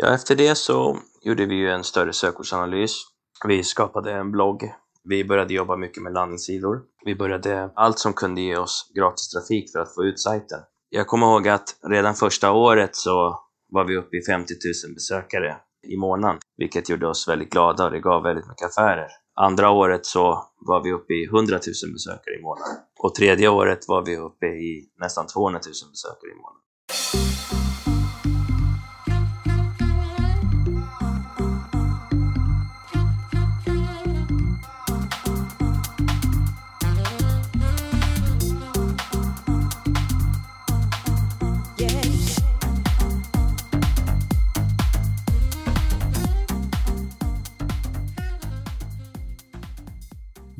Ja, efter det så gjorde vi ju en större sökordsanalys. Vi skapade en blogg. Vi började jobba mycket med landningssidor. Vi började allt som kunde ge oss gratis trafik för att få ut sajten. Jag kommer ihåg att redan första året så var vi uppe i 50 000 besökare i månaden, vilket gjorde oss väldigt glada och det gav väldigt mycket affärer. Andra året så var vi uppe i 100 000 besökare i månaden och tredje året var vi uppe i nästan 200 000 besökare i månaden.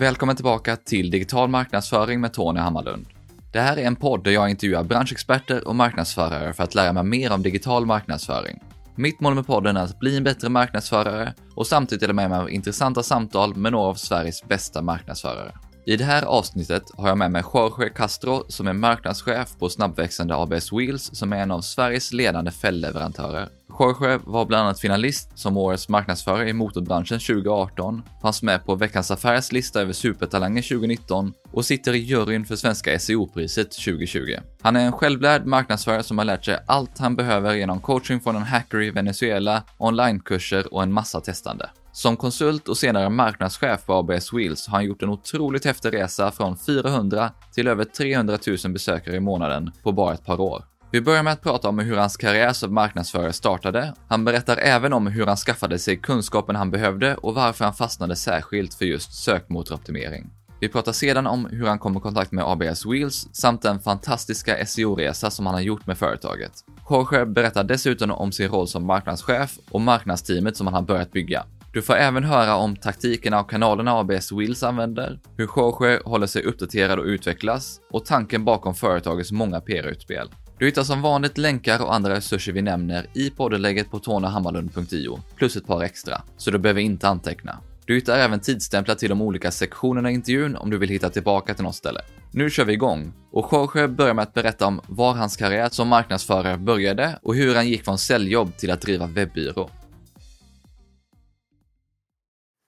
Välkommen tillbaka till Digital marknadsföring med Tony Hammarlund. Det här är en podd där jag intervjuar branschexperter och marknadsförare för att lära mig mer om digital marknadsföring. Mitt mål med podden är att bli en bättre marknadsförare och samtidigt dela med mig av intressanta samtal med några av Sveriges bästa marknadsförare. I det här avsnittet har jag med mig Jorge Castro som är marknadschef på snabbväxande ABS Wheels som är en av Sveriges ledande fällleverantörer. Jorge var bland annat finalist som årets marknadsförare i motorbranschen 2018, fanns med på Veckans Affärers lista över supertalanger 2019 och sitter i juryn för Svenska SEO-priset 2020. Han är en självlärd marknadsförare som har lärt sig allt han behöver genom coaching från en hacker i Venezuela, onlinekurser och en massa testande. Som konsult och senare marknadschef på ABS Wheels har han gjort en otroligt häftig resa från 400 till över 300 000 besökare i månaden på bara ett par år. Vi börjar med att prata om hur hans karriär som marknadsförare startade. Han berättar även om hur han skaffade sig kunskapen han behövde och varför han fastnade särskilt för just sökmotoroptimering. Vi pratar sedan om hur han kom i kontakt med ABS Wheels samt den fantastiska SEO-resa som han har gjort med företaget. Jorge berättar dessutom om sin roll som marknadschef och marknadsteamet som han har börjat bygga. Du får även höra om taktikerna och kanalerna ABS Wheels använder, hur Jorge håller sig uppdaterad och utvecklas och tanken bakom företagets många PR-utspel. Du hittar som vanligt länkar och andra resurser vi nämner i poddenlägget på tonahammarlund.io, plus ett par extra, så du behöver inte anteckna. Du hittar även tidsstämplar till de olika sektionerna i intervjun om du vill hitta tillbaka till något ställe. Nu kör vi igång och Jorge börjar med att berätta om var hans karriär som marknadsförare började och hur han gick från säljjobb till att driva webbyrå.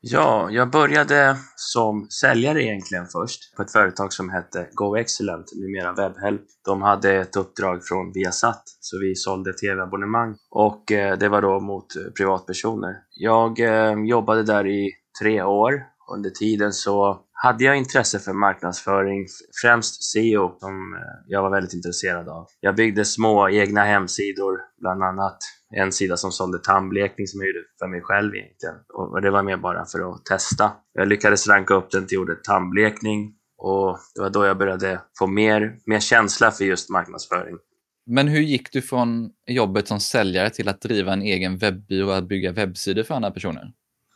Ja, jag började som säljare egentligen först på ett företag som hette Go Excellent, numera Webhelp. De hade ett uppdrag från Viasat, så vi sålde tv-abonnemang och eh, det var då mot eh, privatpersoner. Jag eh, jobbade där i tre år. Under tiden så hade jag intresse för marknadsföring, främst SEO som jag var väldigt intresserad av. Jag byggde små egna hemsidor, bland annat en sida som sålde tandblekning som jag gjorde för mig själv egentligen. Och det var mer bara för att testa. Jag lyckades ranka upp den till ordet tandblekning och det var då jag började få mer, mer känsla för just marknadsföring. Men hur gick du från jobbet som säljare till att driva en egen webbyrå och att bygga webbsidor för andra personer?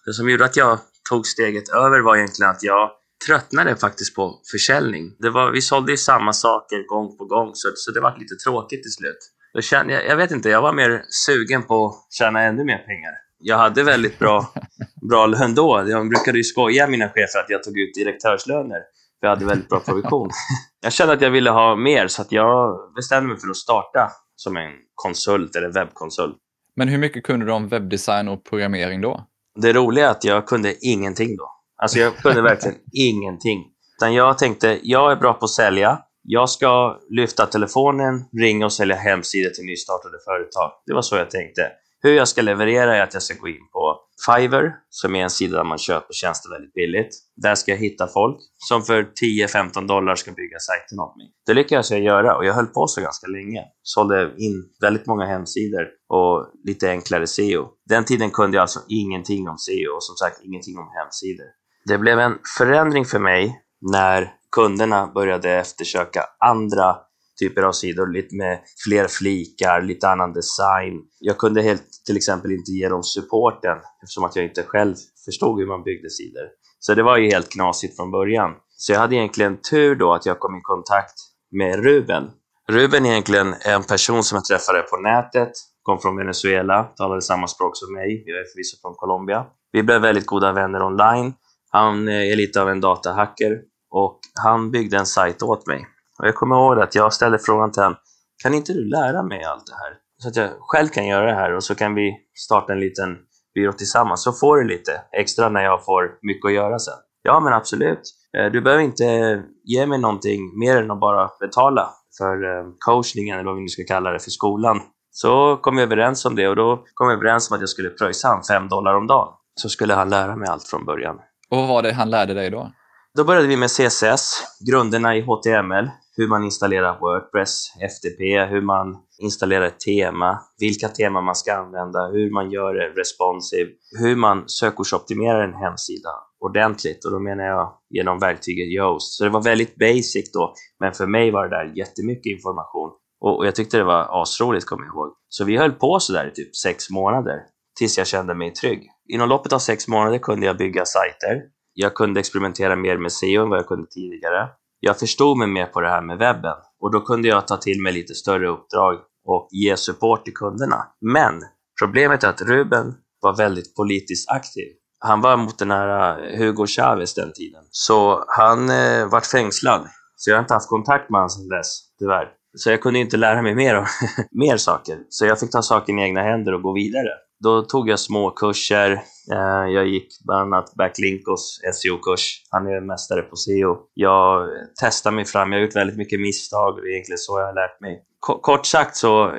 Det som gjorde att jag tog steget över var egentligen att jag tröttnade faktiskt på försäljning. Det var, vi sålde ju samma saker gång på gång så, så det var lite tråkigt till slut. Då kände jag, jag vet inte, jag var mer sugen på att tjäna ännu mer pengar. Jag hade väldigt bra, bra lön då. Jag brukade ju skoja mina chefer att jag tog ut direktörslöner. För jag hade väldigt bra provision. jag kände att jag ville ha mer så att jag bestämde mig för att starta som en konsult eller webbkonsult. Men hur mycket kunde du om webbdesign och programmering då? Det roliga är att jag kunde ingenting då. Alltså jag kunde verkligen ingenting. Utan jag tänkte, jag är bra på att sälja. Jag ska lyfta telefonen, ringa och sälja hemsidor till nystartade företag. Det var så jag tänkte. Hur jag ska leverera är att jag ska gå in på Fiverr, som är en sida där man köper tjänster väldigt billigt. Där ska jag hitta folk som för 10-15 dollar ska bygga sajten åt mig. Det lyckades jag göra och jag höll på så ganska länge. Sålde in väldigt många hemsidor och lite enklare SEO. Den tiden kunde jag alltså ingenting om SEO och som sagt ingenting om hemsidor. Det blev en förändring för mig när kunderna började eftersöka andra typer av sidor, lite med fler flikar, lite annan design. Jag kunde helt till exempel inte ge dem supporten eftersom att jag inte själv förstod hur man byggde sidor. Så det var ju helt knasigt från början. Så jag hade egentligen tur då att jag kom i kontakt med Ruben. Ruben är egentligen en person som jag träffade på nätet, kom från Venezuela, talade samma språk som mig, jag är förvisso från Colombia. Vi blev väldigt goda vänner online. Han eh, är lite av en datahacker och han byggde en sajt åt mig. Och jag kommer ihåg att jag ställde frågan till honom, kan inte du lära mig allt det här? så att jag själv kan göra det här och så kan vi starta en liten byrå tillsammans så får du lite extra när jag får mycket att göra sen. Ja, men absolut. Eh, du behöver inte eh, ge mig någonting mer än att bara betala för eh, coachningen eller vad vi nu ska kalla det för skolan. Så kom vi överens om det och då kom vi överens om att jag skulle pröjsa han 5 dollar om dagen. Så skulle han lära mig allt från början. Och vad var det han lärde dig då? Då började vi med CSS, grunderna i HTML, hur man installerar Wordpress, FTP, hur man installerar ett tema, vilka teman man ska använda, hur man gör det responsive, hur man sökordsoptimerar en hemsida ordentligt och då menar jag genom verktyget Yoast. Så det var väldigt basic då, men för mig var det där jättemycket information och, jag tyckte det var asroligt, kommer jag ihåg. Så vi höll på sådär i typ sex månader tills jag kände mig trygg. Inom loppet av sex månader kunde jag bygga sajter. Jag kunde experimentera mer med SEO än vad jag kunde tidigare. Jag förstod mig mer på det här med webben och då kunde jag ta till mig lite större uppdrag och ge support till kunderna. Men problemet är att Ruben var väldigt politiskt aktiv. Han var mot den här eh, Hugo Chavez den tiden, så han eh, vart fängslad. Så jag har inte haft kontakt med honom sedan dess, tyvärr. Så jag kunde inte lära mig mer, mer saker. Så jag fick ta saken i egna händer och gå vidare. Då tog jag små kurser. Eh, jag gick bland annat Backlinkos SEO-kurs. Han är mästare på SEO. Jag testade mig fram. Jag har gjort väldigt mycket misstag och det är egentligen så jag har lärt mig. Kort sagt så, eh,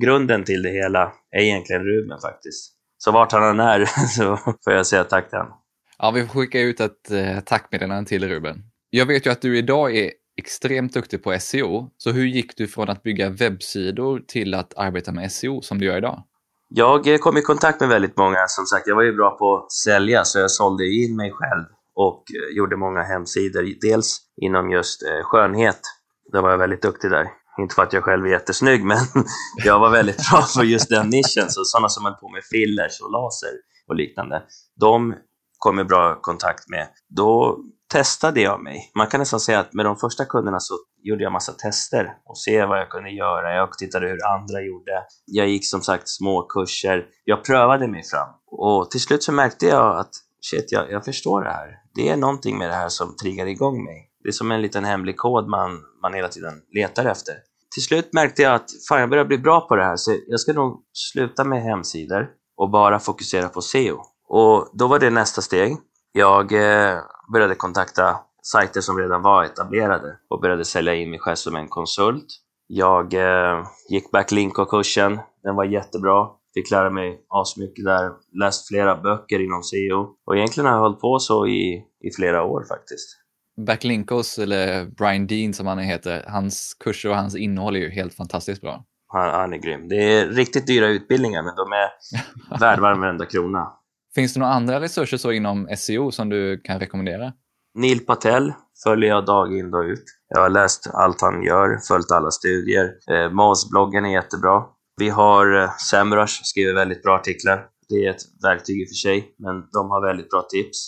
grunden till det hela är egentligen Ruben faktiskt. Så vart han än är så får jag säga tack till honom. Ja, vi får skicka ut ett eh, tackmeddelande till Ruben. Jag vet ju att du idag är extremt duktig på SEO. Så hur gick du från att bygga webbsidor till att arbeta med SEO som du gör idag? Jag eh, kom i kontakt med väldigt många. Som sagt, jag var ju bra på att sälja så jag sålde in mig själv och eh, gjorde många hemsidor. Dels inom just eh, skönhet. Där var jag väldigt duktig där. Inte för att jag själv är jättesnygg, men jag var väldigt bra på just den nischen. Så sådana som höll på med fillers och laser och liknande, de kom i bra kontakt med. Då testade jag mig. Man kan nästan säga att med de första kunderna så gjorde jag massa tester och se vad jag kunde göra. Jag tittade hur andra gjorde. Jag gick som sagt små kurser. Jag prövade mig fram och till slut så märkte jag att shit, jag, jag förstår det här. Det är någonting med det här som triggar igång mig. Det är som en liten hemlig kod man, man hela tiden letar efter. Till slut märkte jag att fan, jag börjar bli bra på det här så jag ska nog sluta med hemsidor och bara fokusera på SEO. Och då var det nästa steg. Jag eh, började kontakta sajter som redan var etablerade och började sälja in mig själv som en konsult. Jag eh, gick Backlinko-kursen, den var jättebra. Fick lära mig asmycket där, läst flera böcker inom SEO och egentligen har jag hållit på så i, i flera år faktiskt. Backlinkos, eller Brian Dean som han heter, hans kurser och hans innehåll är ju helt fantastiskt bra. Han, han är grym. Det är riktigt dyra utbildningar men de är värda varenda krona. Finns det några andra resurser så inom SEO som du kan rekommendera? Neil Patel följer jag dag in och ut. Jag har läst allt han gör, följt alla studier. Eh, MAS-bloggen är jättebra. Vi har eh, Semrush, skriver väldigt bra artiklar. Det är ett verktyg i och för sig, men de har väldigt bra tips.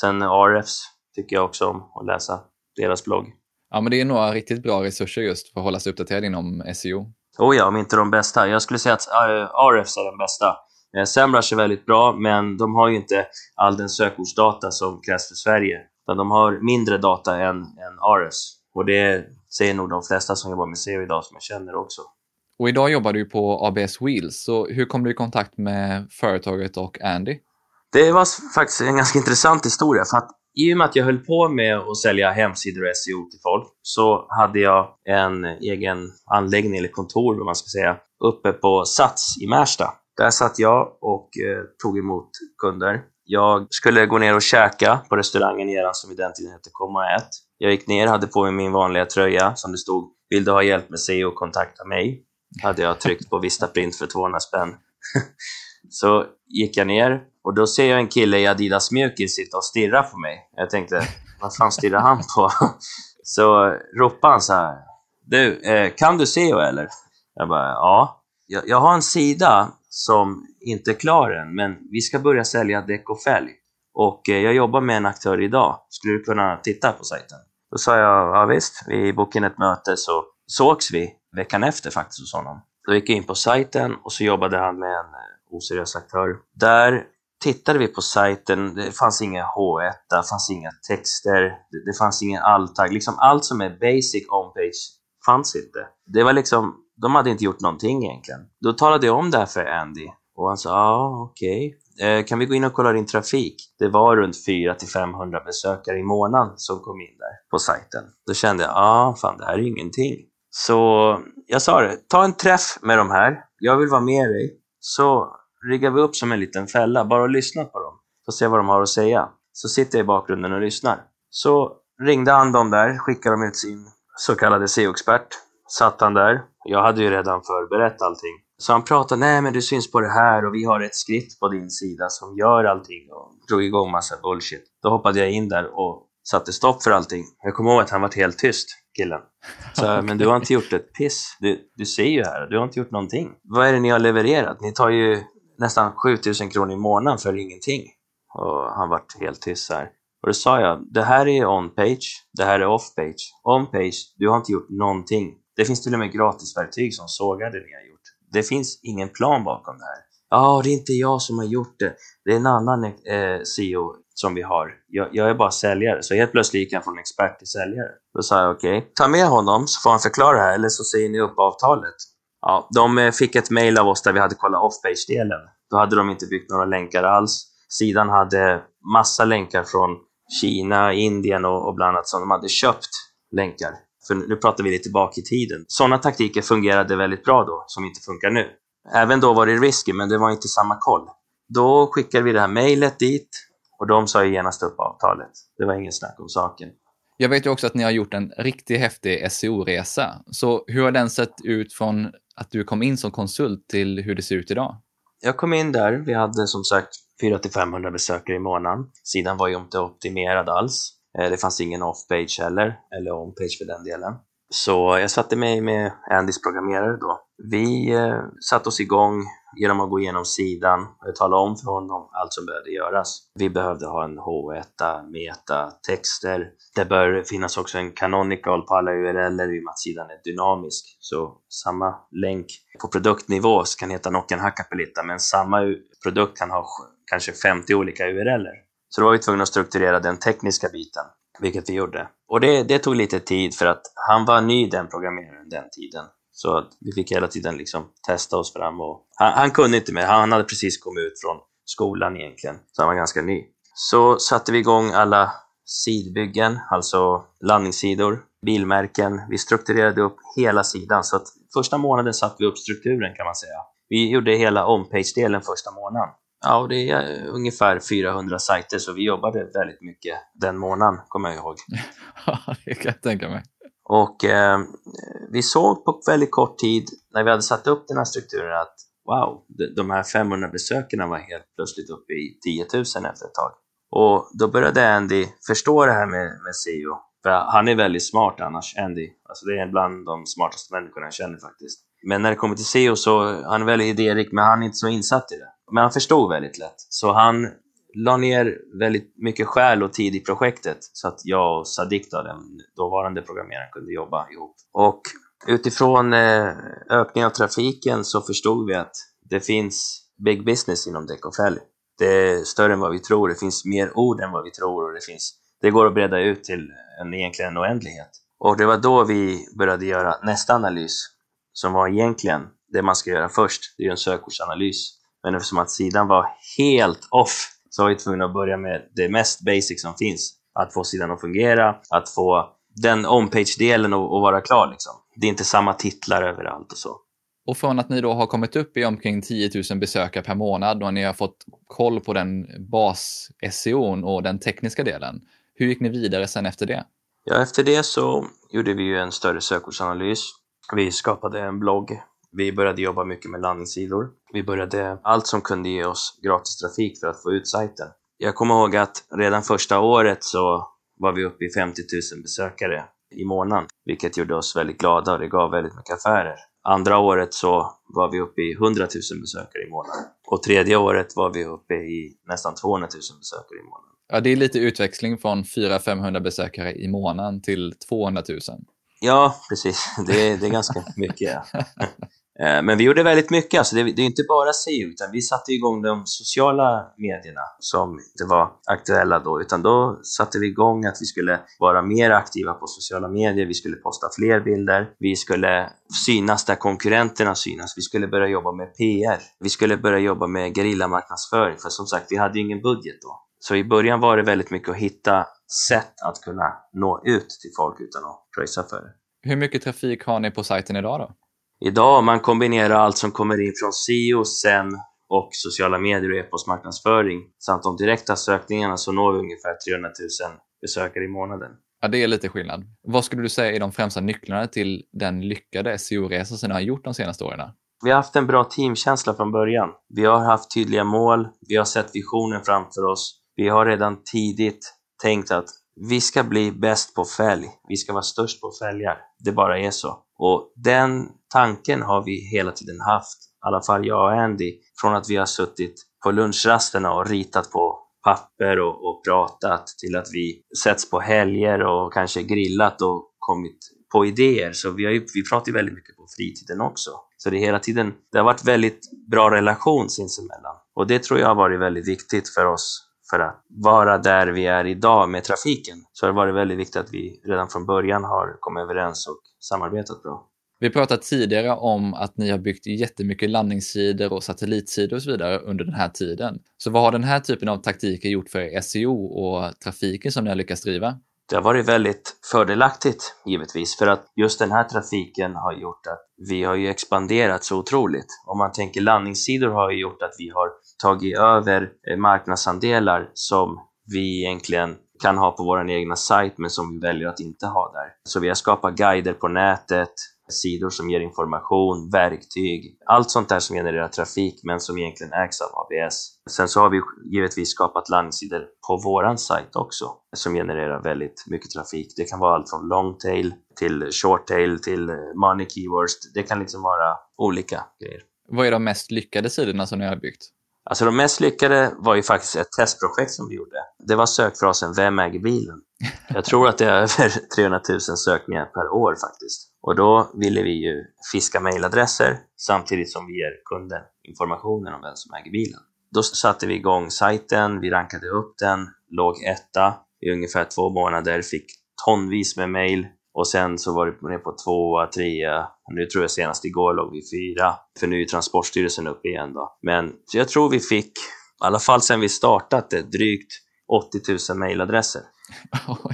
Sen RFs tycker jag också om att läsa, deras blogg. Ja, men det är några riktigt bra resurser just för att hålla sig uppdaterad inom SEO. Oh ja, om inte de bästa. Jag skulle säga att uh, RFs är den bästa. Eh, Semrush är väldigt bra, men de har ju inte all den sökordsdata som krävs för Sverige. Utan de har mindre data än, än RS. Och det säger nog de flesta som jobbar med SEO idag som jag känner också. Och idag jobbar du på ABS Wheels, så hur kom du i kontakt med företaget och Andy? Det var faktiskt en ganska intressant historia, för att i och med att jag höll på med att sälja hemsidor och SEO till folk så hade jag en egen anläggning, eller kontor vad man ska säga, uppe på Sats i Märsta. Där satt jag och eh, tog emot kunder. Jag skulle gå ner och käka på restaurangen i som i den tiden hette Komma ät. Jag gick ner, hade på mig min vanliga tröja som det stod Vill du ha hjälp med SEO, kontakta mig. Hade jag tryckt på Vista Print för 200 spänn. så gick jag ner och då ser jag en kille i Adidas mjukis sitta och stirra på mig. Jag tänkte, vad fan stirrar han på? så ropade han så här. Du, eh, kan du SEO eller? Jag bara, ja. Jag, jag har en sida som inte är klar än, men vi ska börja sälja däck och fälg. Och eh, jag jobbar med en aktör idag. Skulle du kunna titta på sajten? Då sa jag, ja visst, vi bokade ett möte så sågs vi veckan efter faktiskt hos honom. Då gick jag in på sajten och så jobbade han med en eh, oseriös aktör. Där tittade vi på sajten, det fanns inga H1, det fanns inga texter, det fanns ingen alltag. Liksom allt som är basic on-page fanns inte. Det var liksom de hade inte gjort någonting egentligen. Då talade jag om det här för Andy och han sa ja, ah, okej. Okay. Eh, kan vi gå in och kolla din trafik? Det var runt 400-500 besökare i månaden som kom in där på sajten. Då kände jag, ja, ah, fan det här är ingenting. Så jag sa det, ta en träff med de här. Jag vill vara med dig. Så riggar vi upp som en liten fälla, bara lyssna på dem. Så se vad de har att säga. Så sitter jag i bakgrunden och lyssnar. Så ringde han dem där, skickade dem ut sin så kallade SEO-expert. Satt han där. Jag hade ju redan förberett allting. Så han pratade, nej men du syns på det här och vi har ett skript på din sida som gör allting och drog igång massa bullshit. Då hoppade jag in där och satte stopp för allting. Jag kommer ihåg att han var helt tyst, killen. Så, men du har inte gjort ett piss. Du, du ser ju här, du har inte gjort någonting. Vad är det ni har levererat? Ni tar ju nästan 7000 kronor i månaden för ingenting. Och han vart helt tyst här. Och då sa jag, det här är on-page, det här är off-page. On-page, du har inte gjort någonting. Det finns till och med gratisverktyg som sågar det ni har gjort. Det finns ingen plan bakom det här. Ja, det är inte jag som har gjort det. Det är en annan eh, CEO som vi har. Jag, jag, är bara säljare, så helt plötsligt gick han från expert till säljare. Då sa jag okej, okay, ta med honom så får han förklara det här eller så säger ni upp avtalet. Ja, de eh, fick ett mail av oss där vi hade kollat off-page-delen. Då hade de inte byggt några länkar alls. Sidan hade massa länkar från Kina, Indien och, och bland annat som de hade köpt länkar. För nu pratar vi lite bak i tiden. Sådana taktiker fungerade väldigt bra då, som inte funkar nu. Även då var det risky, men det var inte samma koll. Då skickade vi det här mejlet dit och de sa ju genast upp avtalet. Det var ingen snack om saken. Jag vet ju också att ni har gjort en riktigt häftig SEO-resa. Så hur har den sett ut från att du kom in som konsult till hur det ser ut idag? Jag kom in där, vi hade som sagt 400-500 besökare i månaden. Sidan var ju inte optimerad alls. Eh, det fanns ingen off-page heller, eller on-page för den delen. Så jag satte mig med Andys programmerare då. Vi eh, satte oss igång genom att gå igenom sidan och tala om för honom allt som behövde göras. Vi behövde ha en H1, meta, texter. Det bör finnas också en canonical på alla URLer i och med att sidan är dynamisk. Så samma länk på produktnivå kan heta Nocken Hackapelita men samma produkt kan ha kanske 50 olika URLer. Så då var vi tvungna att strukturera den tekniska biten, vilket vi gjorde. Och det, det tog lite tid för att han var ny den programmeraren den tiden. Så att vi fick hela tiden liksom testa oss fram och han, han kunde inte mer, han hade precis kommit ut från skolan egentligen, så han var ganska ny. Så satte vi igång alla sidbyggen, alltså landningssidor, bilmärken. Vi strukturerade upp hela sidan så att första månaden satte vi upp strukturen kan man säga. Vi gjorde hela on-page-delen första månaden. Ja, och det är ungefär 400 sajter, så vi jobbade väldigt mycket den månaden, kommer jag ihåg. Ja, det kan jag tänka mig. Och eh, vi såg på väldigt kort tid, när vi hade satt upp den här strukturen, att wow, de här 500 besökarna var helt plötsligt uppe i 10 000 efter ett tag. Och då började Andy förstå det här med, med SEO. För han är väldigt smart annars, Andy. Alltså det är bland de smartaste människorna jag känner faktiskt. Men när det kommer till SEO så han är väldigt idérik, men han är inte så insatt i det. Men han förstod väldigt lätt. Så han la ner väldigt mycket själ och tid i projektet så att jag och Sadiq, då, den dåvarande programmeraren, kunde jobba ihop. Och utifrån eh, ökningen av trafiken så förstod vi att det finns big business inom däck och fälg. Det är större än vad vi tror, det finns mer ord än vad vi tror och det, finns, det går att breda ut till en, egentligen en oändlighet. Och det var då vi började göra nästa analys, som var egentligen det man ska göra först, det är en sökordsanalys. Men eftersom att sidan var helt off så var vi tvungna att börja med det mest basic som finns. Att få sidan att fungera, att få den on-page-delen att, att vara klar. Liksom. Det är inte samma titlar överallt och så. Och från att ni då har kommit upp i omkring 10 000 besökare per månad och ni har fått koll på den bas-SEO och den tekniska delen, hur gick ni vidare sen efter det? Ja, efter det så gjorde vi ju en större sökordsanalys. Vi skapade en blogg vi började jobba mycket med landningssidor. Vi började allt som kunde ge oss gratis trafik för att få ut sajten. Jag kommer ihåg att redan första året så var vi uppe i 50 000 besökare i månaden, vilket gjorde oss väldigt glada och det gav väldigt mycket affärer. Andra året så var vi uppe i 100 000 besökare i månaden och tredje året var vi uppe i nästan 200 000 besökare i månaden. Ja, det är lite utväxling från 400-500 besökare i månaden till 200 000. Ja, precis. Det är, det är ganska mycket. Ja. Eh, men vi gjorde väldigt mycket, alltså det, det är inte bara SEO, utan vi satte igång de sociala medierna som inte var aktuella då, utan då satte vi igång att vi skulle vara mer aktiva på sociala medier, vi skulle posta fler bilder, vi skulle synas där konkurrenterna synas, vi skulle börja jobba med PR, vi skulle börja jobba med gerillamarknadsföring, för som sagt, vi hade ju ingen budget då. Så i början var det väldigt mycket att hitta sätt att kunna nå ut till folk utan att pröjsa för det. Hur mycket trafik har ni på sajten idag då? Idag, man kombinerar allt som kommer in från SEO, sen och sociala medier och e-postmarknadsföring samt de direkta sökningarna så når vi ungefär 300 000 besökare i månaden. Ja, det är lite skillnad. Vad skulle du säga är de främsta nycklarna till den lyckade SEO-resa som ni har gjort de senaste åren? Vi har haft en bra teamkänsla från början. Vi har haft tydliga mål, vi har sett visionen framför oss. Vi har redan tidigt tänkt att vi ska bli bäst på fälg, vi ska vara störst på fälgar. Det bara är så. Och den tanken har vi hela tiden haft, i alla fall jag och Andy, från att vi har suttit på lunchrasterna och ritat på papper och, och pratat till att vi sätts på helger och kanske grillat och kommit på idéer. Så vi, har ju, vi pratar ju väldigt mycket på fritiden också. Så det, hela tiden, det har varit väldigt bra relation sinsemellan. Och det tror jag har varit väldigt viktigt för oss för att vara där vi är idag med trafiken så det har varit väldigt viktigt att vi redan från början har kommit överens och samarbetat bra. Vi pratade tidigare om att ni har byggt jättemycket landningssidor och satellitsidor och så vidare under den här tiden. Så vad har den här typen av taktiker gjort för SEO och trafiken som ni har lyckats driva? Det har varit väldigt fördelaktigt givetvis för att just den här trafiken har gjort att vi har ju expanderat så otroligt. Om man tänker landningssidor har ju gjort att vi har tagit över marknadsandelar som vi egentligen kan ha på vår egna sajt men som vi väljer att inte ha där. Så vi har skapat guider på nätet, sidor som ger information, verktyg, allt sånt där som genererar trafik men som egentligen ägs av ABS. Sen så har vi givetvis skapat landsidor på våran sajt också som genererar väldigt mycket trafik. Det kan vara allt från long tail till short tail till money keywords. Det kan liksom vara olika grejer. Vad är de mest lyckade sidorna som ni har byggt? Alltså de mest lyckade var ju faktiskt ett testprojekt som vi gjorde. Det var sökfrasen “Vem äger bilen?” Jag tror att det är över 300 000 sökningar per år faktiskt. Och då ville vi ju fiska mejladresser samtidigt som vi ger kunden informationen om vem som äger bilen. Då satte vi igång sajten, vi rankade upp den, låg etta i ungefär två månader, fick tonvis med mejl och sen så var det ner på tvåa, trea, nu tror jag senast igår låg vi fyra, för nu är Transportstyrelsen uppe igen då. Men jag tror vi fick, i alla fall sen vi startade, drygt 80 000 mejladresser.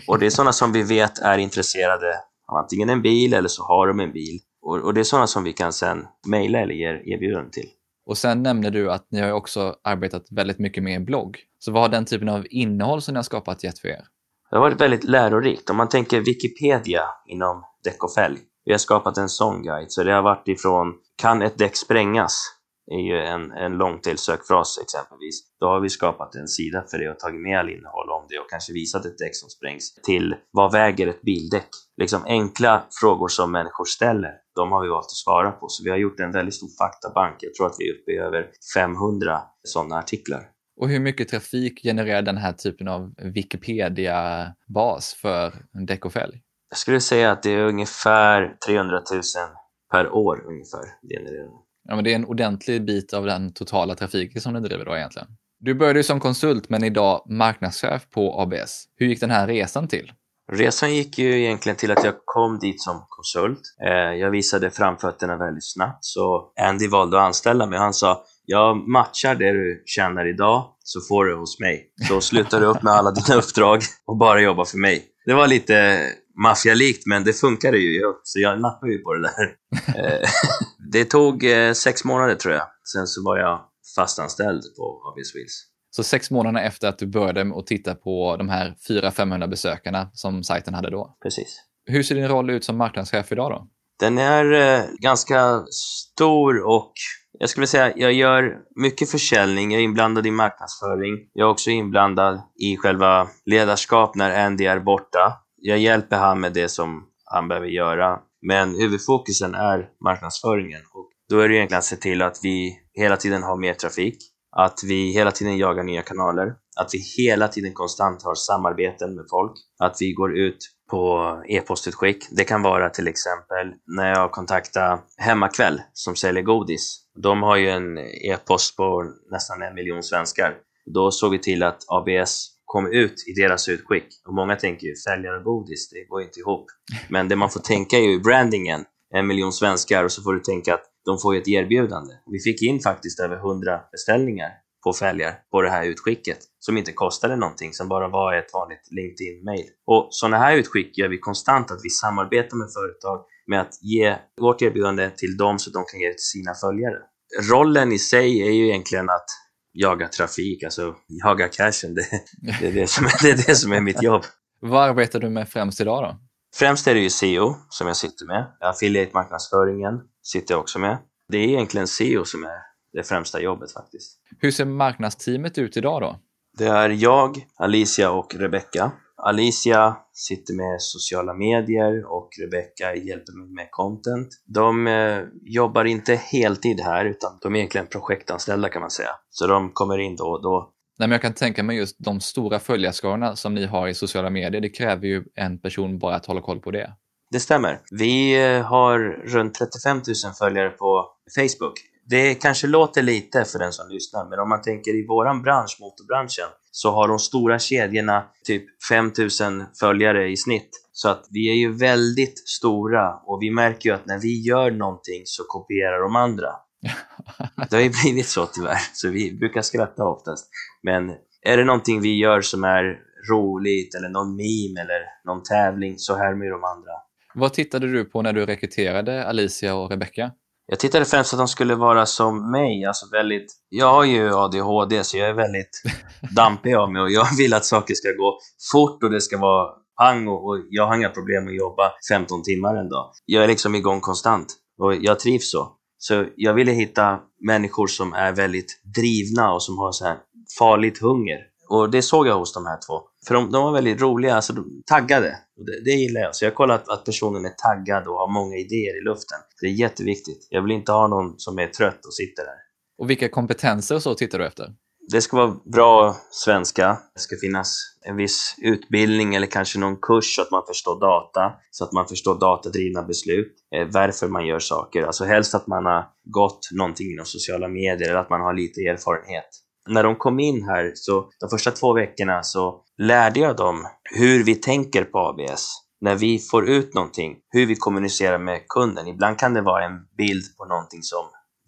Och det är sådana som vi vet är intresserade av antingen en bil eller så har de en bil. Och, och det är sådana som vi kan sen mejla eller ge erbjudanden till. Och sen nämner du att ni har också arbetat väldigt mycket med en blogg. Så vad har den typen av innehåll som ni har skapat gett för er? Det har varit väldigt lärorikt. Om man tänker Wikipedia inom däck och fälg. Vi har skapat en sån guide, så det har varit ifrån Kan ett däck sprängas? är ju en, en långtail-sökfras exempelvis. Då har vi skapat en sida för det och tagit med all innehåll om det och kanske visat ett däck som sprängs till vad väger ett bildäck? Liksom enkla frågor som människor ställer, de har vi valt att svara på. Så vi har gjort en väldigt stor faktabank. Jag tror att vi är uppe i över 500 sådana artiklar. Och hur mycket trafik genererar den här typen av Wikipedia-bas för däck och fälg? Jag skulle säga att det är ungefär 300 000 per år ungefär. Ja, men det är en ordentlig bit av den totala trafiken som ni driver då egentligen. Du började som konsult men idag marknadschef på ABS. Hur gick den här resan till? Resan gick ju egentligen till att jag kom dit som konsult. Eh, jag visade framfötterna väldigt snabbt så Andy valde att anställa mig. Han sa jag matchar det du tjänar idag så får du hos mig. Så slutar du upp med alla dina uppdrag och bara jobba för mig. Det var lite maffialikt men det funkade ju, så jag nappade ju på det där. Eh, det tog eh, sex månader tror jag. Sen så var jag fastanställd på ABS Wheels. Så sex månader efter att du började att titta på de här 400-500 besökarna som sajten hade då? Precis. Hur ser din roll ut som marknadschef idag då? Den är eh, ganska stor och jag skulle säga jag gör mycket försäljning, jag är inblandad i marknadsföring. Jag är också inblandad i själva ledarskap när Andy är borta. Jag hjälper han med det som han behöver göra. Men huvudfokusen är marknadsföringen och då är det egentligen att se till att vi hela tiden har mer trafik, att vi hela tiden jagar nya kanaler, att vi hela tiden konstant har samarbeten med folk, att vi går ut på e-postutskick. Det kan vara till exempel när jag kontaktar Hemmakväll som säljer godis. De har ju en e-post på nästan en miljon svenskar. Då såg vi till att ABS kom ut i deras utskick. Och många tänker ju säljare och godis, det går inte ihop. Men det man får tänka är ju brandingen. En miljon svenskar och så får du tänka att de får ju ett erbjudande. Vi fick in faktiskt över 100 beställningar på fälgar på det här utskicket som inte kostade någonting, som bara var ett vanligt LinkedIn-mail. Och sådana här utskick gör vi konstant, att vi samarbetar med företag med att ge vårt erbjudande till dem så att de kan ge det till sina följare. Rollen i sig är ju egentligen att jaga trafik, alltså jaga cashen. Det, det, är, det, som, är, det är det som är mitt jobb. Vad arbetar du med främst idag då? Främst är det ju SEO som jag sitter med. Affiliate-marknadsföringen sitter jag också med. Det är egentligen SEO som är det främsta jobbet faktiskt. Hur ser marknadsteamet ut idag då? Det är jag, Alicia och Rebecca. Alicia sitter med sociala medier och Rebecca hjälper mig med content. De eh, jobbar inte heltid här utan de är egentligen projektanställda kan man säga. Så de kommer in då och då. Nej, men jag kan tänka mig just de stora följarskarorna som ni har i sociala medier. Det kräver ju en person bara att hålla koll på det. Det stämmer. Vi eh, har runt 35 000 följare på Facebook. Det kanske låter lite för den som lyssnar, men om man tänker i våran bransch, motorbranschen, så har de stora kedjorna typ 5000 följare i snitt. Så att vi är ju väldigt stora och vi märker ju att när vi gör någonting så kopierar de andra. Det har ju blivit så tyvärr, så vi brukar skratta oftast. Men är det någonting vi gör som är roligt eller någon meme eller någon tävling så härmar ju de andra. Vad tittade du på när du rekryterade Alicia och Rebecca? Jag tittade främst att de skulle vara som mig, alltså väldigt... Jag har ju ADHD, så jag är väldigt dampig av mig och jag vill att saker ska gå fort och det ska vara pang och, och jag har inga problem att jobba 15 timmar en dag. Jag är liksom igång konstant och jag trivs så. Så jag ville hitta människor som är väldigt drivna och som har så här farligt hunger. Och det såg jag hos de här två. För de, de var väldigt roliga, alltså de, taggade. Det, det gillar jag. Så jag kollar att, att personen är taggad och har många idéer i luften. Det är jätteviktigt. Jag vill inte ha någon som är trött och sitter där. Och vilka kompetenser så tittar du efter? Det ska vara bra svenska. Det ska finnas en viss utbildning eller kanske någon kurs så att man förstår data, så att man förstår datadrivna beslut, eh, varför man gör saker. Alltså helst att man har gått någonting inom sociala medier eller att man har lite erfarenhet när de kom in här, så de första två veckorna så lärde jag dem hur vi tänker på ABS. När vi får ut någonting, hur vi kommunicerar med kunden. Ibland kan det vara en bild på någonting som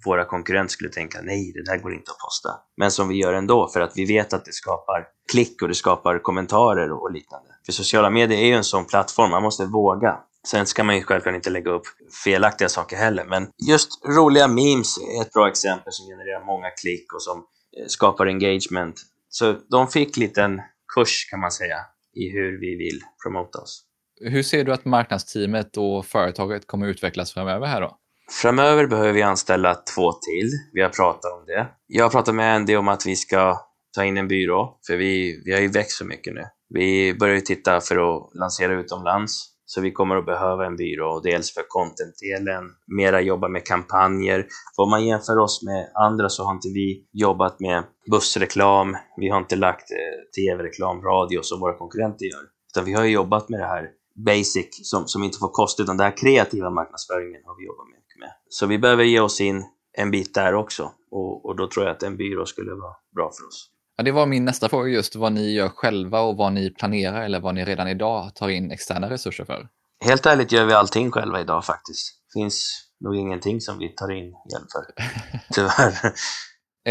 våra konkurrenter skulle tänka, nej, det där går inte att posta. Men som vi gör ändå, för att vi vet att det skapar klick och det skapar kommentarer och liknande. För sociala medier är ju en sån plattform, man måste våga. Sen ska man ju självklart inte lägga upp felaktiga saker heller, men just roliga memes är ett bra exempel som genererar många klick och som skapar engagement. Så de fick liten kurs kan man säga i hur vi vill promota oss. Hur ser du att marknadsteamet och företaget kommer utvecklas framöver här då? Framöver behöver vi anställa två till. Vi har pratat om det. Jag har pratat med Andy om att vi ska ta in en byrå, för vi, vi har ju växt så mycket nu. Vi börjar titta för att lansera utomlands så vi kommer att behöva en byrå, dels för content-delen, mera jobba med kampanjer. För om man jämför oss med andra så har inte vi jobbat med bussreklam, vi har inte lagt eh, tv-reklam, radio som våra konkurrenter gör. Utan vi har jobbat med det här basic som, som inte får kosta, utan den här kreativa marknadsföringen har vi jobbat mycket med. Så vi behöver ge oss in en bit där också och, och då tror jag att en byrå skulle vara bra för oss. Ja, det var min nästa fråga just vad ni gör själva och vad ni planerar eller vad ni redan idag tar in externa resurser för. Helt ärligt gör vi allting själva idag faktiskt. Det finns nog ingenting som vi tar in hjälp för, tyvärr.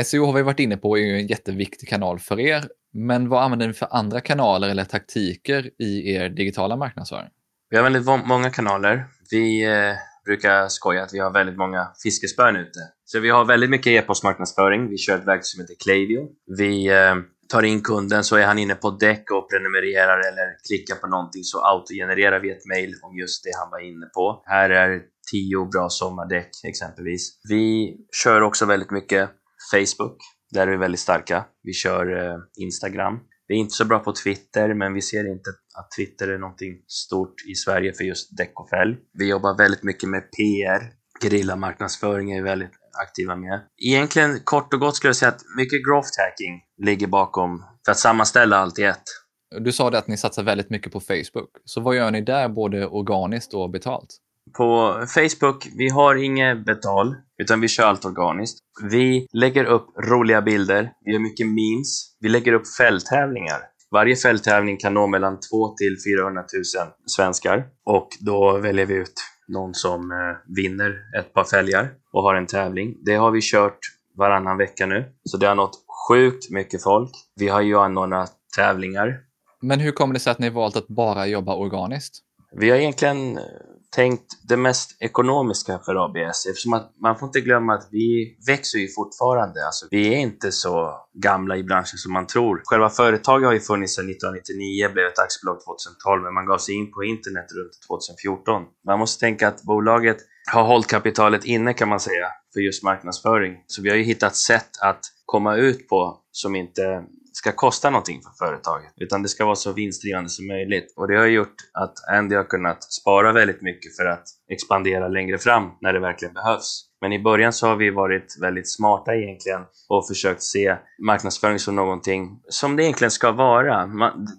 SEO har vi varit inne på är ju en jätteviktig kanal för er, men vad använder ni för andra kanaler eller taktiker i er digitala marknadsföring? Vi har väldigt många kanaler. Vi eh, brukar skoja att vi har väldigt många fiskespön ute. Så vi har väldigt mycket e-postmarknadsföring. Vi kör ett verktyg som heter Clavio. Vi eh, tar in kunden så är han inne på däck och prenumererar eller klickar på någonting så autogenererar vi ett mail om just det han var inne på. Här är tio bra sommardäck exempelvis. Vi kör också väldigt mycket Facebook. Där är vi väldigt starka. Vi kör eh, Instagram. Vi är inte så bra på Twitter, men vi ser inte att Twitter är någonting stort i Sverige för just däck och fälg. Vi jobbar väldigt mycket med PR. Gerillamarknadsföring är vi väldigt aktiva med. Egentligen kort och gott skulle jag säga att mycket growth hacking ligger bakom för att sammanställa allt i ett. Du sa det att ni satsar väldigt mycket på Facebook. Så vad gör ni där, både organiskt och betalt? På Facebook, vi har inget betal, utan vi kör allt organiskt. Vi lägger upp roliga bilder, vi gör mycket memes, vi lägger upp fälttävlingar. Varje fälttävling kan nå mellan 2 till 400 000 svenskar och då väljer vi ut någon som eh, vinner ett par fälgar och har en tävling. Det har vi kört varannan vecka nu, så det har nått sjukt mycket folk. Vi har ju anordnat tävlingar. Men hur kommer det sig att ni valt att bara jobba organiskt? Vi har egentligen tänkt det mest ekonomiska för ABS eftersom att man får inte glömma att vi växer ju fortfarande. Alltså, vi är inte så gamla i branschen som man tror. Själva företaget har ju funnits sedan 1999, blev ett aktiebolag 2012, men man gav sig in på internet runt 2014. Man måste tänka att bolaget har hållit kapitalet inne kan man säga för just marknadsföring. Så vi har ju hittat sätt att komma ut på som inte ska kosta någonting för företaget, utan det ska vara så vinstdrivande som möjligt. Och det har gjort att Andy har kunnat spara väldigt mycket för att expandera längre fram när det verkligen behövs. Men i början så har vi varit väldigt smarta egentligen och försökt se marknadsföring som någonting som det egentligen ska vara.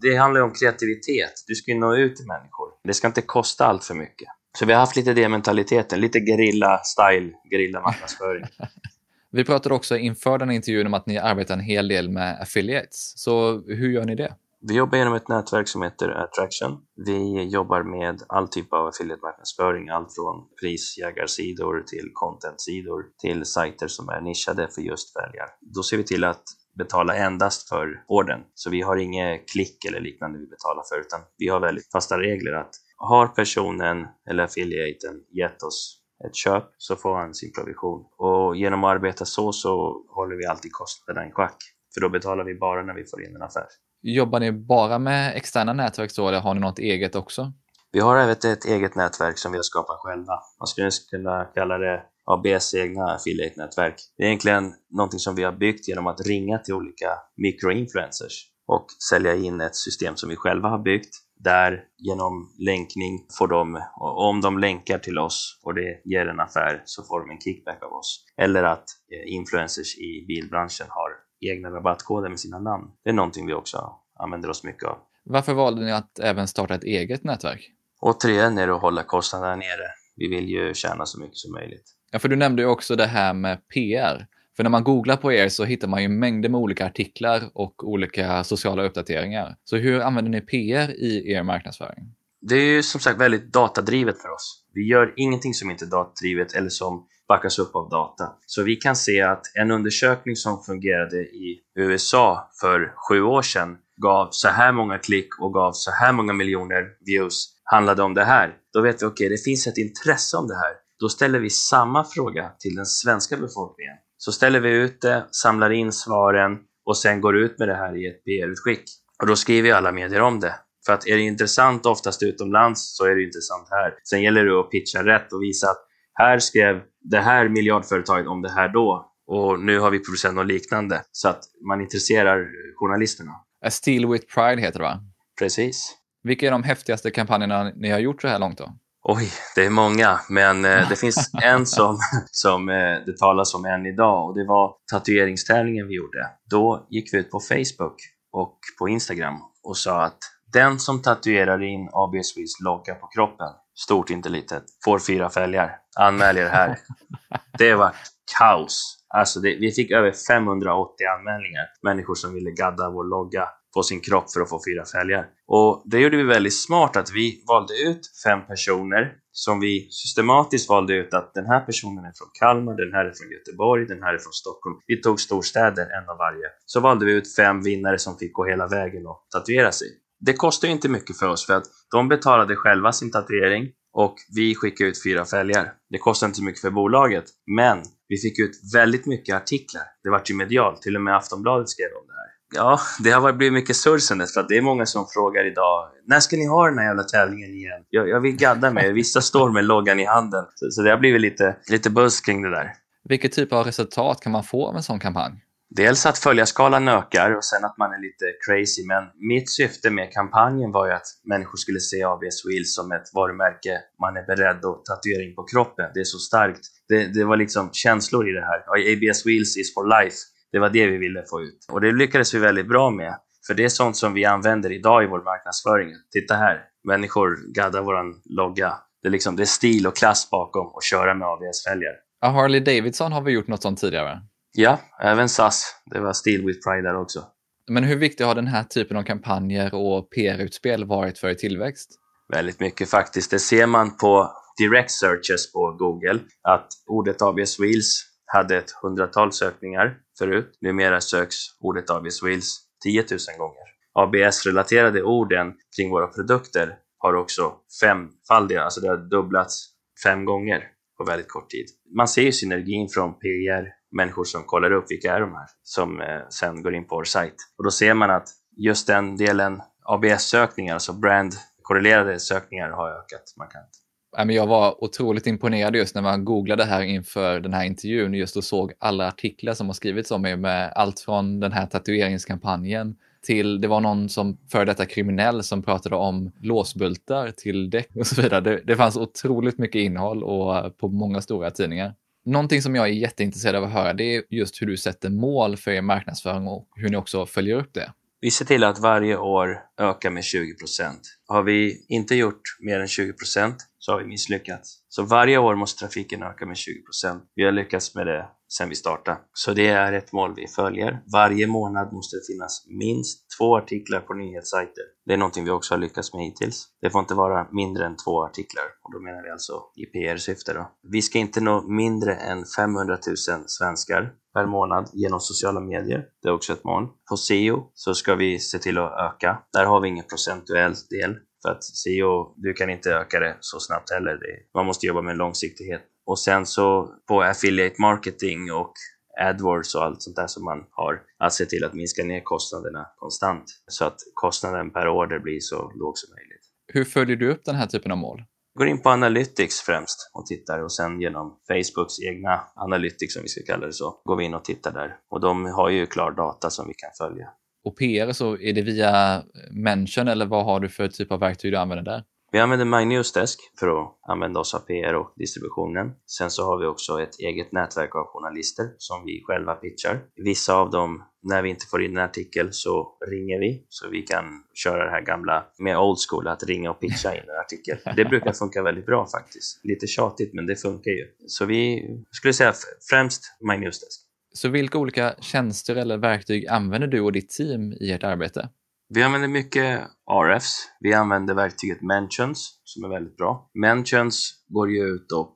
det handlar om kreativitet. Du ska ju nå ut till människor. Det ska inte kosta allt för mycket. Så vi har haft lite det mentaliteten, lite gerilla-style, gerilla-marknadsföring. Vi pratade också inför den intervjun om att ni arbetar en hel del med affiliates. Så hur gör ni det? Vi jobbar genom ett nätverk som heter Attraction. Vi jobbar med all typ av affiliate-marknadsföring, allt från prisjägarsidor till content-sidor till sajter som är nischade för just väljare. Då ser vi till att betala endast för orden. Så vi har inget klick eller liknande vi betalar för, utan vi har väldigt fasta regler att har personen eller affiliaten gett oss ett köp så får han sin provision. Och genom att arbeta så så håller vi alltid kostnaderna i schack. För då betalar vi bara när vi får in en affär. Jobbar ni bara med externa nätverk så eller har ni något eget också? Vi har även ett eget nätverk som vi har skapat själva. Man skulle kunna kalla det ABS egna affiliate-nätverk. Det är egentligen någonting som vi har byggt genom att ringa till olika microinfluencers och sälja in ett system som vi själva har byggt där genom länkning får de, om de länkar till oss och det ger en affär så får de en kickback av oss. Eller att eh, influencers i bilbranschen har egna rabattkoder med sina namn. Det är någonting vi också använder oss mycket av. Varför valde ni att även starta ett eget nätverk? Återigen är det att hålla kostnaderna nere. Vi vill ju tjäna så mycket som möjligt. Ja, för du nämnde ju också det här med PR. För när man googlar på er så hittar man ju mängder med olika artiklar och olika sociala uppdateringar. Så hur använder ni PR i er marknadsföring? Det är ju som sagt väldigt datadrivet för oss. Vi gör ingenting som inte är datadrivet eller som backas upp av data. Så vi kan se att en undersökning som fungerade i USA för sju år sedan gav så här många klick och gav så här många miljoner views handlade om det här. Då vet vi, okej, okay, det finns ett intresse om det här. Då ställer vi samma fråga till den svenska befolkningen. Så ställer vi ut det, samlar in svaren och sen går ut med det här i ett PR-utskick. Och då skriver alla medier om det. För att är det intressant oftast utomlands så är det intressant här. Sen gäller det att pitcha rätt och visa att här skrev det här miljardföretaget om det här då och nu har vi producerat något liknande så att man intresserar journalisterna. A Steel with Pride heter det va? Precis. Vilka är de häftigaste kampanjerna ni har gjort så här långt då? Oj, det är många, men eh, det finns en som, som eh, det talas om än idag och det var tatueringstävlingen vi gjorde. Då gick vi ut på Facebook och på Instagram och sa att den som tatuerar in AB Swiss logga på kroppen, stort inte litet, får fyra fälgar. Anmäl er här. Det var kaos. Alltså det, vi fick över 580 anmälningar. Människor som ville gadda vår logga på sin kropp för att få fyra fälgar. Och det gjorde vi väldigt smart att vi valde ut fem personer som vi systematiskt valde ut att den här personen är från Kalmar, den här är från Göteborg, den här är från Stockholm. Vi tog storstäder, en av varje. Så valde vi ut fem vinnare som fick gå hela vägen och tatuera sig. Det kostar inte mycket för oss för att de betalade själva sin tatuering och vi skickade ut fyra fälgar. Det kostar inte så mycket för bolaget, men vi fick ut väldigt mycket artiklar. Det var ju medialt, till och med Aftonbladet skrev om det här. Ja, det har blivit mycket surr sen dess, för att det är många som frågar idag när ska ni ha den här jävla tävlingen igen? Jag, jag vill gadda mig. Vissa står med loggan i handen. Så, så det har blivit lite, lite buzz kring det där. Vilket typ av resultat kan man få av en sån kampanj? Dels att följarskalan ökar och sen att man är lite crazy. Men mitt syfte med kampanjen var ju att människor skulle se ABS Wheels som ett varumärke man är beredd att tatuera in på kroppen. Det är så starkt. Det, det var liksom känslor i det här. ABS Wheels is for life. Det var det vi ville få ut och det lyckades vi väldigt bra med. För det är sånt som vi använder idag i vår marknadsföring. Titta här, människor gaddar våran logga. Det är, liksom, det är stil och klass bakom att köra med ABS-fälgar. Ja, Harley Davidson har vi gjort något sånt tidigare. Ja, även SAS. Det var Steel with Pride där också. Men hur viktig har den här typen av kampanjer och PR-utspel varit för tillväxt? Väldigt mycket faktiskt. Det ser man på direct searches på Google att ordet ABS Wheels hade ett hundratal sökningar förut. Numera söks ordet ABS Wheels 10 000 gånger. ABS-relaterade orden kring våra produkter har också femfaldiga, alltså det har dubblats fem gånger på väldigt kort tid. Man ser ju synergin från PR, människor som kollar upp vilka är de här, som eh, sen går in på vår sajt. Och då ser man att just den delen ABS-sökningar, alltså brand-korrelerade sökningar, har ökat markant. Jag var otroligt imponerad just när man googlade här inför den här intervjun just och såg alla artiklar som har skrivits om mig med allt från den här tatueringskampanjen till det var någon som före detta kriminell som pratade om låsbultar till däck och så vidare. Det, det fanns otroligt mycket innehåll och på många stora tidningar. Någonting som jag är jätteintresserad av att höra det är just hur du sätter mål för er marknadsföring och hur ni också följer upp det. Vi ser till att varje år öka med 20 procent. Har vi inte gjort mer än 20 procent så har vi misslyckats. Så varje år måste trafiken öka med 20 procent. Vi har lyckats med det sedan vi startade. Så det är ett mål vi följer. Varje månad måste det finnas minst två artiklar på nyhetssajter. Det är någonting vi också har lyckats med hittills. Det får inte vara mindre än två artiklar och då menar vi alltså i PR-syfte. Vi ska inte nå mindre än 500 000 svenskar per månad genom sociala medier. Det är också ett mål. På SEO så ska vi se till att öka. Där har vi ingen procentuell del. För att SEO, du kan inte öka det så snabbt heller. man måste jobba med långsiktighet. Och sen så på affiliate marketing och AdWords och allt sånt där som man har, att se till att minska ner kostnaderna konstant så att kostnaden per order blir så låg som möjligt. Hur följer du upp den här typen av mål? Går in på Analytics främst och tittar och sen genom Facebooks egna Analytics, som vi ska kalla det så, går vi in och tittar där. Och de har ju klar data som vi kan följa. Och PR, så är det via Mention eller vad har du för typ av verktyg du använder där? Vi använder MyNewsDesk för att använda oss av PR och distributionen. Sen så har vi också ett eget nätverk av journalister som vi själva pitchar. Vissa av dem, när vi inte får in en artikel så ringer vi så vi kan köra det här gamla med old school, att ringa och pitcha in en artikel. Det brukar funka väldigt bra faktiskt. Lite tjatigt men det funkar ju. Så vi skulle säga främst MyNewsDesk. Så vilka olika tjänster eller verktyg använder du och ditt team i ert arbete? Vi använder mycket RFs. Vi använder verktyget Mentions som är väldigt bra. Mentions går ju ut och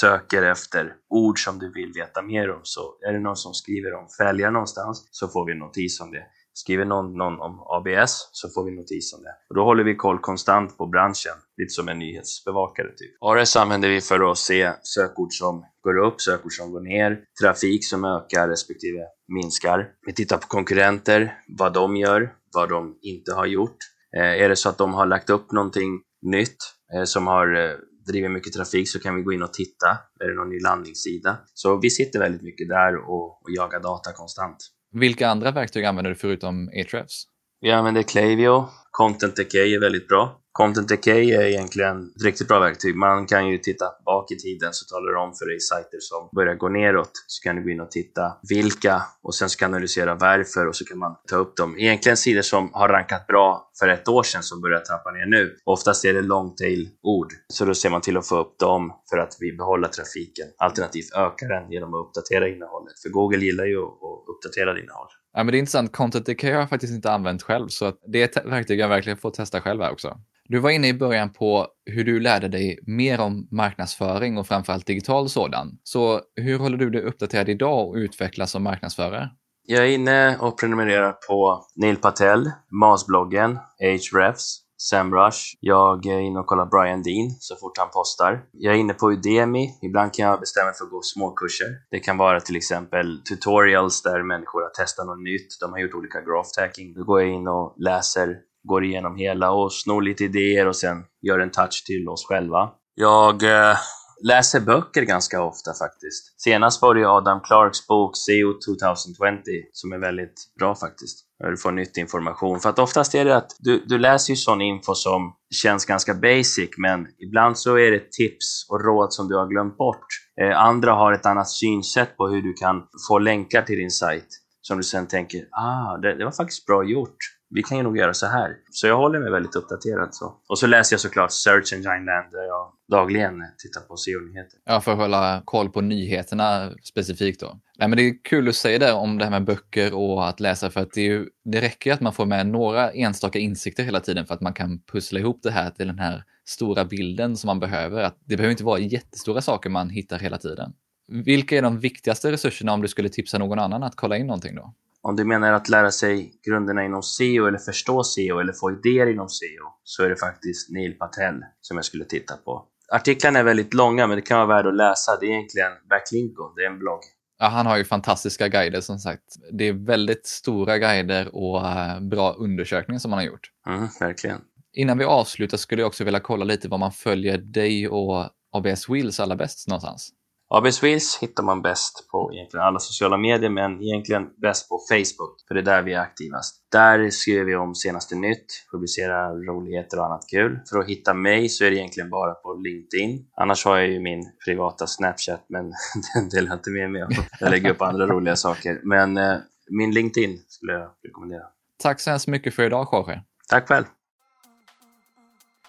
söker efter ord som du vill veta mer om. Så är det någon som skriver om fälgar någonstans så får vi en notis om det. Skriver någon, någon om ABS så får vi notis om det. Och då håller vi koll konstant på branschen, lite som en nyhetsbevakare. Typ. ARS använder vi för att se sökord som går upp, sökord som går ner, trafik som ökar respektive minskar. Vi tittar på konkurrenter, vad de gör, vad de inte har gjort. Eh, är det så att de har lagt upp någonting nytt eh, som har eh, drivit mycket trafik så kan vi gå in och titta. Är det någon ny landningssida? Så vi sitter väldigt mycket där och, och jagar data konstant. Vilka andra verktyg använder du förutom Ahrefs? Vi använder Clavio, Content Decay är väldigt bra. Content Decay är egentligen ett riktigt bra verktyg. Man kan ju titta bak i tiden så talar det om för dig sajter som börjar gå neråt. Så kan du gå in och titta vilka och sen ska du analysera varför och så kan man ta upp dem. Egentligen sidor som har rankat bra för ett år sedan som börjar trappa ner nu. Oftast är det long tail ord så då ser man till att få upp dem för att vi behåller trafiken. Alternativt öka den genom att uppdatera innehållet. För Google gillar ju att uppdatera innehåll. Ja, men det är intressant. Content Decay har jag faktiskt inte använt själv, så det är ett verktyg jag verkligen får testa själv här också. Du var inne i början på hur du lärde dig mer om marknadsföring och framförallt digital sådan. Så hur håller du dig uppdaterad idag och utvecklas som marknadsförare? Jag är inne och prenumererar på Neil Patel, Masbloggen, Hrefs, Semrush. Jag är inne och kollar Brian Dean så fort han postar. Jag är inne på Udemy. Ibland kan jag bestämma mig för att gå småkurser. Det kan vara till exempel tutorials där människor har testat något nytt. De har gjort olika graph hacking. Då går jag in och läser går igenom hela och snor lite idéer och sen gör en touch till oss själva. Jag eh, läser böcker ganska ofta faktiskt. Senast var det Adam Clarks bok SEO 2020 som är väldigt bra faktiskt. Du får nytt information. För att oftast är det att du, du läser ju sån info som känns ganska basic men ibland så är det tips och råd som du har glömt bort. Eh, andra har ett annat synsätt på hur du kan få länkar till din sajt som du sen tänker, ah, det, det var faktiskt bra gjort vi kan ju nog göra så här. Så jag håller mig väldigt uppdaterad. Så. Och så läser jag såklart Search Engine Land där jag dagligen tittar på SEO-nyheter. Ja, för att hålla koll på nyheterna specifikt då. Nej, men det är kul att säga det om det här med böcker och att läsa för att det, är ju, det räcker att man får med några enstaka insikter hela tiden för att man kan pussla ihop det här till den här stora bilden som man behöver. Att det behöver inte vara jättestora saker man hittar hela tiden. Vilka är de viktigaste resurserna om du skulle tipsa någon annan att kolla in någonting då? Om du menar att lära sig grunderna inom SEO eller förstå SEO eller få idéer inom SEO så är det faktiskt Neil Patel som jag skulle titta på. Artiklarna är väldigt långa men det kan vara värt att läsa. Det är egentligen Backlinko, det är en blogg. Ja, han har ju fantastiska guider som sagt. Det är väldigt stora guider och uh, bra undersökningar som han har gjort. Mm, verkligen. Innan vi avslutar skulle jag också vilja kolla lite vad man följer dig och ABS Wheels allra bäst någonstans. ABS Wheels hittar man bäst på egentligen alla sociala medier, men egentligen bäst på Facebook, för det är där vi är aktivast. Där skriver vi om senaste nytt, publicerar roligheter och annat kul. För att hitta mig så är det egentligen bara på LinkedIn. Annars har jag ju min privata Snapchat, men den delar jag inte med mig av. Jag lägger upp andra roliga saker. Men eh, min LinkedIn skulle jag rekommendera. Tack så hemskt mycket för idag, Jorge. Tack själv.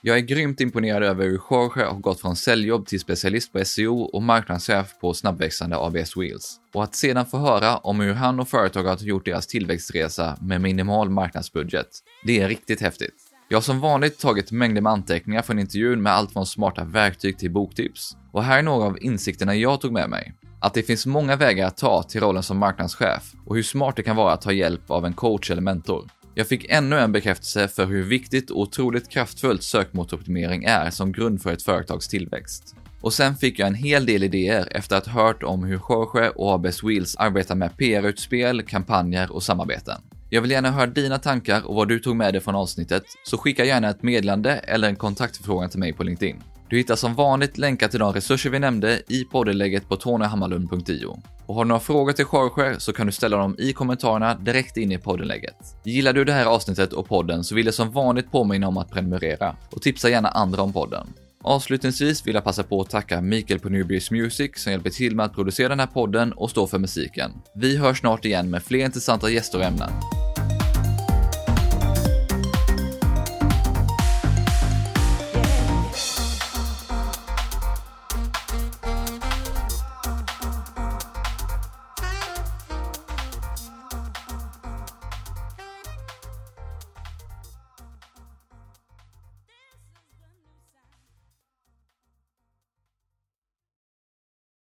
Jag är grymt imponerad över hur Jorge har gått från säljjobb till specialist på SEO och marknadschef på snabbväxande ABS Wheels. Och att sedan få höra om hur han och företaget har gjort deras tillväxtresa med minimal marknadsbudget. Det är riktigt häftigt. Jag har som vanligt tagit mängder med anteckningar från intervjun med allt från smarta verktyg till boktips. Och här är några av insikterna jag tog med mig. Att det finns många vägar att ta till rollen som marknadschef och hur smart det kan vara att ta hjälp av en coach eller mentor. Jag fick ännu en bekräftelse för hur viktigt och otroligt kraftfullt sökmotoroptimering är som grund för ett företags tillväxt. Och sen fick jag en hel del idéer efter att ha hört om hur Jorge och ABS Wheels arbetar med PR-utspel, kampanjer och samarbeten. Jag vill gärna höra dina tankar och vad du tog med dig från avsnittet, så skicka gärna ett meddelande eller en kontaktförfrågan till mig på LinkedIn. Du hittar som vanligt länkar till de resurser vi nämnde i poddinlägget på tonyhammarlund.io. Och har du några frågor till Jorge så kan du ställa dem i kommentarerna direkt in i poddinlägget. Gillar du det här avsnittet och podden så vill jag som vanligt påminna om att prenumerera och tipsa gärna andra om podden. Avslutningsvis vill jag passa på att tacka Mikael på Newbeers Music som hjälper till med att producera den här podden och stå för musiken. Vi hörs snart igen med fler intressanta gäster och ämnen.